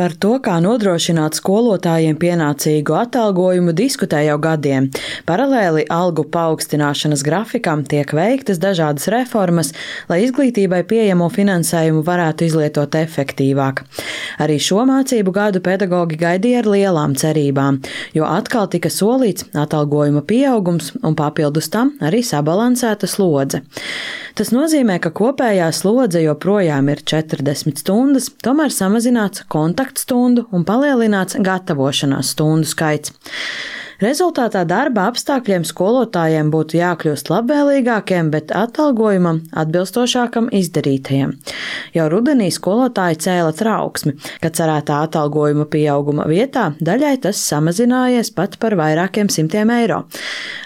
Par to, kā nodrošināt skolotājiem pienācīgu atalgojumu, diskutē jau gadiem. Paralēli algu paaugstināšanas grafikam tiek veiktas dažādas reformas, lai izglītībai pieejamo finansējumu varētu izlietot efektīvāk. Arī šo mācību gadu pedagoģi gaidīja ar lielām cerībām, jo atkal tika solīts atalgojuma pieaugums un papildus tam arī sabalansēta slodze. Tas nozīmē, ka kopējā slodze joprojām ir 40 stundas, tomēr samazināts kontakts kontaktstundu un palielināts gatavošanās stundu skaits. Rezultātā darba apstākļiem skolotājiem būtu jākļūst labvēlīgākiem, bet atalgojumam atbilstošākam izdarītajam. Jau rudenī skolotāji cēla trauksmi, ka cerētā atalgojuma pieauguma vietā daļai tas samazinājies pat par vairākiem simtiem eiro.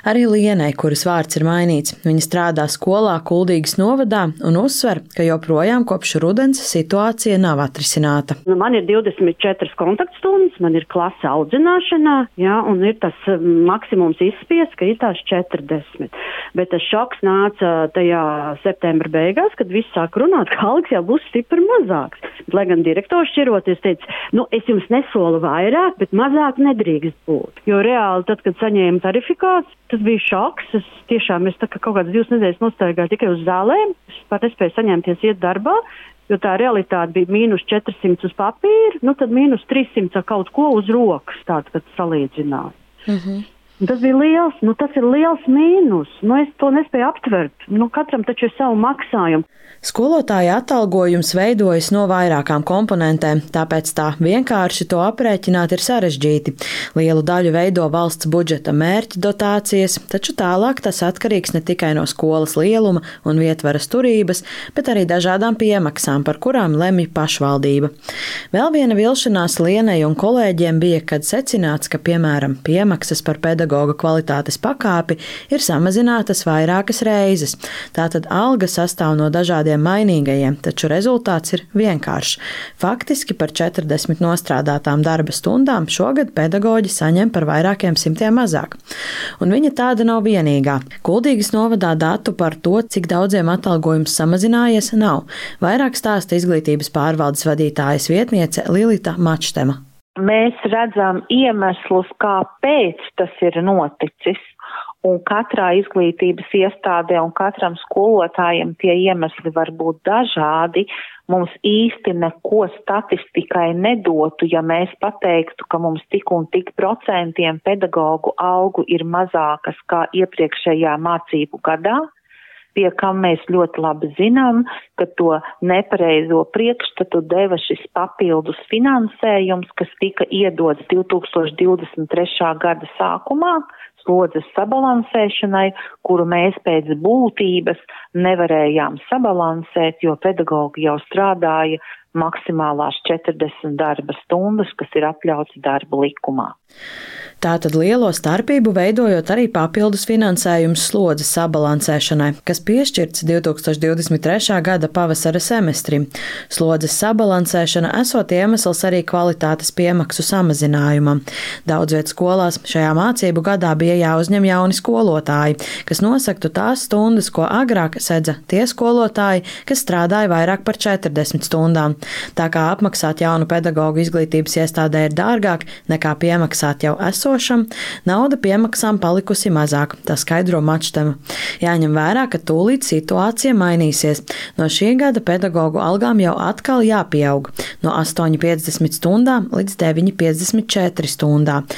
Arī Lienai, kuras vārds ir mainīts, viņa strādā skolā Kuldīgas novadā un uzsver, ka joprojām kopš rudens situācija nav atrisināta. Nu, man ir 24 kontaktstundas, man ir klase audzināšanā, jā, un ir tas maksimums izspiest, ka ir tās 40. Bet tas šoks nāca tajā septembra beigās, kad viss sāk runāt, ka algas jau būs stipri mazāks. Bet, lai gan direktors šķiroties teica, nu es jums nesolu vairāk, bet mazāk nedrīkst būt. Jo reāli tad, kad saņēmu tarifikāciju, tas bija šoks. Es tiešām es tā kā kaut kādas divas nedēļas nostaigāju tikai uz zālēm. Es pat nespēju saņemties iet darbā, jo tā realitāte bija mīnus 400 uz papīra, nu tad mīnus 300 ar kaut ko uz rokas, tāds, kad salīdzināju. Mm-hmm. Tas bija liels, nu tas ir liels mīnus. Nu, es to nespēju aptvert. Nu, katram taču ir savu maksājumu. Skolotāja atalgojums veidojas no vairākām komponentēm, tāpēc tā vienkārši to aprēķināt ir sarežģīti. Lielu daļu veido valsts budžeta mērķa dotācijas, taču tālāk tas atkarīgs ne tikai no skolas lieluma un vietvaras turības, bet arī dažādām piemaksām, par kurām lemj pašvaldība. Vēl viena vilšanās Lienai un kolēģiem bija, kad secināts, ka, piemēram, piemaksas par pedagoģiju pedagoga kvalitātes pakāpi ir samazinātas vairākas reizes. Tātad alga sastāv no dažādiem mainīgajiem, taču rezultāts ir vienkāršs. Faktiski par 40 nostrādātām darba stundām šogad pedagoģi saņem par vairākiem simtiem mazāk. Un viņa tāda nav vienīgā. Kuldīgas novadā datu par to, cik daudziem atalgojums samazinājies, nav. Vairāk stāsta izglītības pārvaldes vadītājas vietniece Lilita Mačtema mēs redzam iemeslus, kāpēc tas ir noticis. Un katrā izglītības iestādē un katram skolotājam tie iemesli var būt dažādi. Mums īsti neko statistikai nedotu, ja mēs pateiktu, ka mums tik un tik procentiem pedagoģu algu ir mazākas kā iepriekšējā mācību gadā pie kam mēs ļoti labi zinām, ka to nepareizo priekšstatu deva šis papildus finansējums, kas tika iedots 2023. gada sākumā slodzes sabalansēšanai, kuru mēs pēc būtības nevarējām sabalansēt, jo pedagogi jau strādāja maksimālās 40 darba stundas, kas ir atļauts darba likumā. Tātad lielo starpību veidojot arī papildus finansējums slodzes sabalansēšanai, kas piešķirts 2023. gada pavasara semestrim. Slodzes sabalansēšana esot iemesls arī kvalitātes piemaksu samazinājumam. Daudz viet skolās šajā mācību gadā bija jāuzņem jauni skolotāji, kas nosaktu tās stundas, ko agrāk sedza tie skolotāji, kas strādāja vairāk par 40 stundām. Tā kā apmaksāt jaunu pedagoģu izglītības iestādē ir dārgāk nekā piemaksāt jau esošam, nauda piemaksām palikusi mazāk, tā skaidro mačtema. Jāņem vērā, ka tūlīt situācija mainīsies. No šī gada pedagoģu algām jau atkal jāpieaug no 8,50 stundām līdz 9,54 stundām.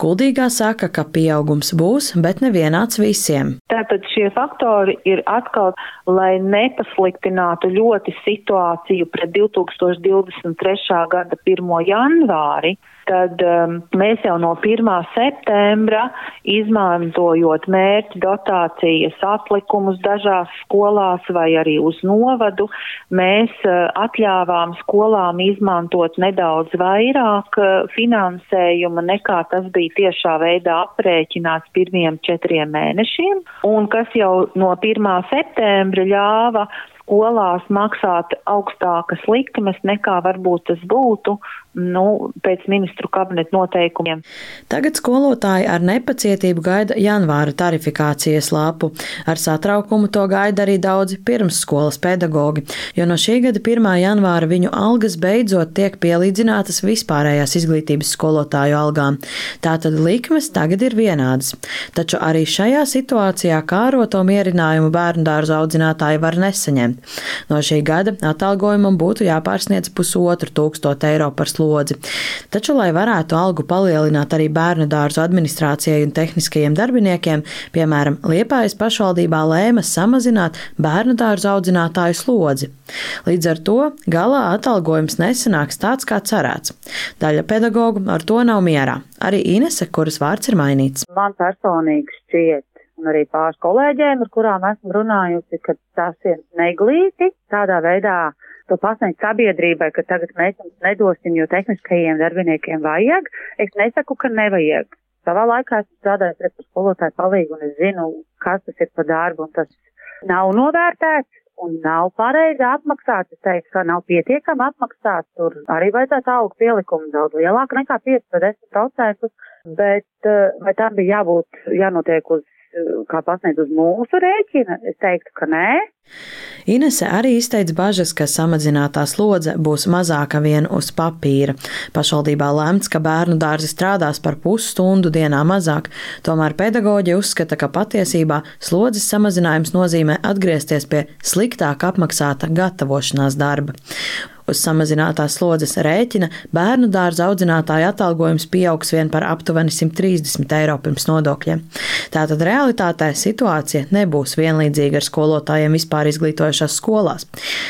Kuldīgā saka, ka pieaugums būs, bet nevienāds visiem. Tātad šie faktori ir atkal, lai nepasliktinātu ļoti situāciju pret 2023. gada 1. janvāri tad um, mēs jau no 1. septembra, izmantojot mērķu dotācijas atlikumus dažās skolās vai arī uz novadu, mēs uh, atļāvām skolām izmantot nedaudz vairāk uh, finansējuma nekā tas bija tiešā veidā aprēķināts pirmiem četriem mēnešiem, un kas jau no 1. septembra ļāva skolās maksāt augstākas likmes nekā varbūt tas būtu nu, pēc ministru kabineta noteikumiem. Tagad skolotāji ar nepacietību gaida janvāra tarifikācijas lapu. Ar satraukumu to gaida arī daudzi pirmsskolas pedagogi, jo no šī gada 1. janvāra viņu algas beidzot tiek pielīdzinātas vispārējās izglītības skolotāju algām. Tātad likmes tagad ir vienādas. Taču arī šajā situācijā kāroto mierinājumu bērnu dārza audzinātāji var nesaņemt. No šī gada atalgojumam būtu jāpārsniedz pusotru tūkstotu eiro par slodzi. Taču, lai varētu algu palielināt arī bērnu dārzu administrācijai un tehniskajiem darbiniekiem, piemēram, Liepājas pašvaldībā lēma samazināt bērnu dārzu audzinātāju slodzi. Līdz ar to galā atalgojums nesanāks tāds, kā cerēts. Daļa pedagoģu ar to nav mierā. Arī Inese, kuras vārds ir mainīts. Man personīgi šķiet, un arī pāris kolēģiem, ar kurām esmu runājusi, ka tas ir neglīti tādā veidā to pasniegt sabiedrībai, ka tagad mēs jums nedosim, jo tehniskajiem darbiniekiem vajag. Es nesaku, ka nevajag. Savā laikā esmu strādājis ar skolotāju palīgu un es zinu, kas tas ir par darbu un tas nav novērtēts un nav pareizi apmaksāts. Es teiktu, ka nav pietiekami apmaksāts. Tur arī vajadzētu augu pielikumu daudz lielāku nekā 5-10%, bet eh, vai tam bija jābūt, jānotiek uz kā pasniedz uz mūsu rēķina? Es teiktu, ka nē. Inese arī izteica bažas, ka samazinātā slodze būs mazāka vien uz papīra. Pašvaldībā lemts, ka bērnu dārzi strādās par pusstundu dienā mazāk, tomēr pedagoģi uzskata, ka patiesībā slodzes samazinājums nozīmē atgriezties pie sliktāk apmaksāta gatavošanās darba. Uz samazinātās slodzes rēķina bērnu dārza audzinātāja atalgojums pieaugs vien par aptuveni 130 eiro pirms nodokļiem. Tātad realitātē situācija nebūs vienlīdzīga ar skolotājiem vispār izglītojušās skolās.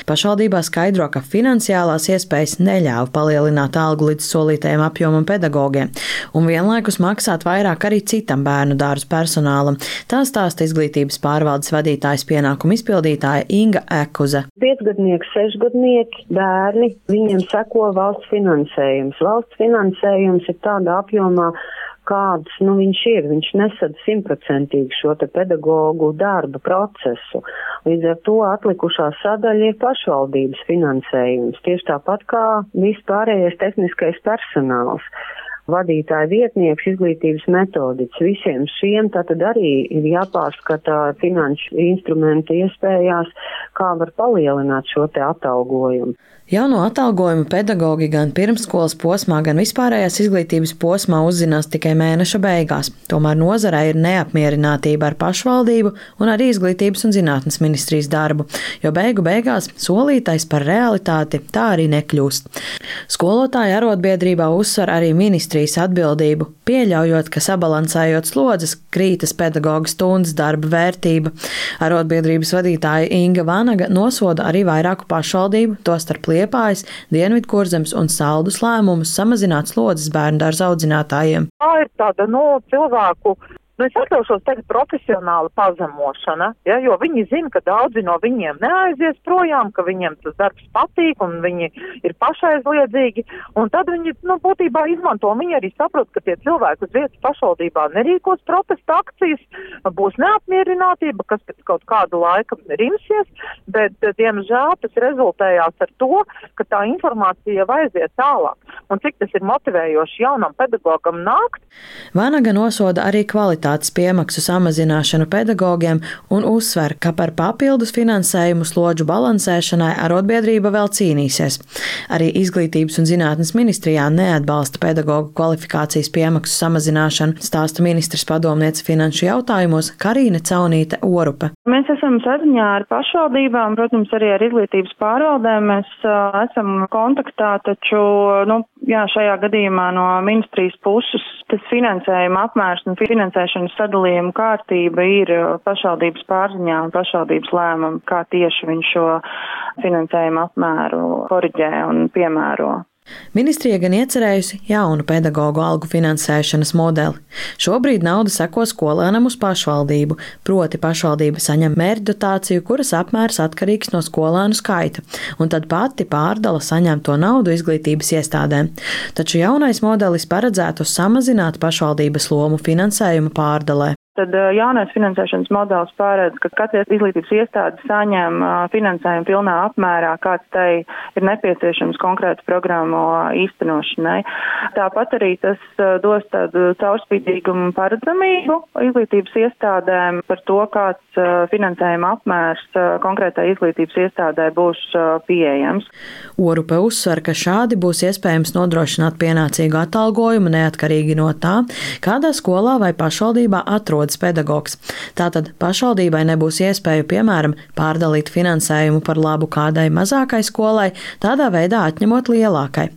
Pašvaldībā skaidro, ka finansiālās iespējas neļāva palielināt algu līdz solītajam apjomam pedagogiem un vienlaikus maksāt vairāk arī citam bērnu dārzu personālam. Tā stāsta izglītības pārvaldes vadītājas pienākumu izpildītāja Inga Ekuze. Piecgadnieki, sešgadnieki, bērni, viņiem seko valsts finansējums. Valsts finansējums ir tādā apjomā, kāds nu, viņš ir. Viņš nesad simtprocentīgi šo te pedagoģu darba procesu. Līdz ar to atlikušā sadaļa ir pašvaldības finansējums, tieši tāpat kā vispārējais tehniskais personāls vadītāja vietnieks, izglītības metodiķis. Visiem šiem tātad arī ir jāpārskata finanšu instrumentu iespējās, kā var palielināt šo te atalgojumu. Jauno atalgojumu pedagoģi gan pirmsskolas posmā, gan vispārējās izglītības posmā uzzinās tikai mēneša beigās. Tomēr nozarē ir neapmierinātība ar pašvaldību un arī izglītības un zinātnes ministrijas darbu, jo beigu beigās solītais par realitāti tā arī nekļūst. Skolotāja arotbiedrībā uzsver arī ministrijas atbildību, pieļaujot, ka sabalansējot slodzes krītas pedagoģa stundas darba vērtība. Arotbiedrības vadītāja Inga Vanaga nosoda arī vairāku pašvaldību, tostarp Lietuvā Liepājas, Dienvidkurzemes un Saldus lēmumus samazināt slodzes bērnu dārza audzinātājiem. Tā ir tāda, nu, cilvēku Nu, es atļaušos teikt profesionāla pazemošana, ja, jo viņi zina, ka daudzi no viņiem neaizies projām, ka viņiem tas darbs patīk un viņi ir pašaizliedzīgi, un tad viņi, nu, būtībā izmanto, viņi arī saprot, ka tie cilvēki uz vietas pašvaldībā nerīkos protesta akcijas, būs neapmierinātība, kas pēc kaut kādu laiku rimsies, bet, diemžēl, tas rezultējās ar to, ka tā informācija aiziet tālāk. Un cik tas ir motivējoši jaunam pedagogam nākt? Vanaga nosoda arī kvalitāti kvalitātes piemaksu samazināšanu pedagogiem un uzsver, ka par papildus finansējumu slodžu balansēšanai arotbiedrība vēl cīnīsies. Arī izglītības un zinātnes ministrijā neatbalsta pedagoģu kvalifikācijas piemaksu samazināšanu, stāsta ministrs padomniece finanšu jautājumos Karīne Caunīte Orupe. Mēs esam saziņā ar pašvaldībām, protams, arī ar izglītības pārvaldēm. Mēs uh, esam kontaktā, taču, nu, jā, šajā gadījumā no ministrijas puses tas finansējuma apmērs un finansēšana finansēšanas sadalījuma kārtība ir uh, pašvaldības pārziņā un pašvaldības lēmuma, kā tieši viņš šo finansējumu apmēru koriģē un piemēro. Ministrija gan iecerējusi jaunu pedagoģu algu finansēšanas modeli. Šobrīd nauda seko skolēnam uz pašvaldību, proti pašvaldība saņem mērķdotāciju, kuras apmērs atkarīgs no skolēnu skaita, un tad pati pārdala saņemto naudu izglītības iestādēm. Taču jaunais modelis paredzētu samazināt pašvaldības lomu finansējuma pārdalē. Tad jaunais finansēšanas modelis pārēdz, ka katra izglītības iestāde saņem finansējumu pilnā apmērā, kāds tai ir nepieciešams konkrētu programmu īstenošanai. Tāpat arī tas dos tādu caurspīdīgumu paredzamību izglītības iestādēm par to, kāds finansējuma apmērs konkrētai izglītības iestādē būs pieejams. Orupe uzsver, ka šādi būs iespējams nodrošināt pienācīgu atalgojumu neatkarīgi no tā, kādā skolā vai pašvaldībā atrodas pedagogs. Tātad pašvaldībai nebūs iespēju, piemēram, pārdalīt finansējumu par labu kādai mazākai skolai, tādā veidā atņemot lielākai.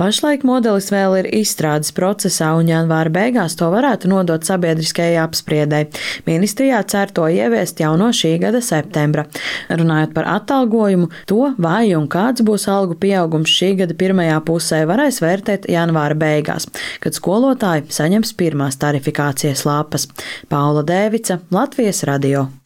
Pašlaik modelis vēl ir izstrādes procesā, un janvāra beigās to varētu nodot sabiedriskajai apspriedai. Ministrijā cer to ieviest jau no šī gada septembra. Runājot par atalgojumu, to vai un kāds būs algu pieaugums šī gada pirmajā pusē varēs vērtēt janvāra beigās, kad skolotāji saņems pirmās tarifikācijas lapas. Paula Dēvica, Latvijas radio.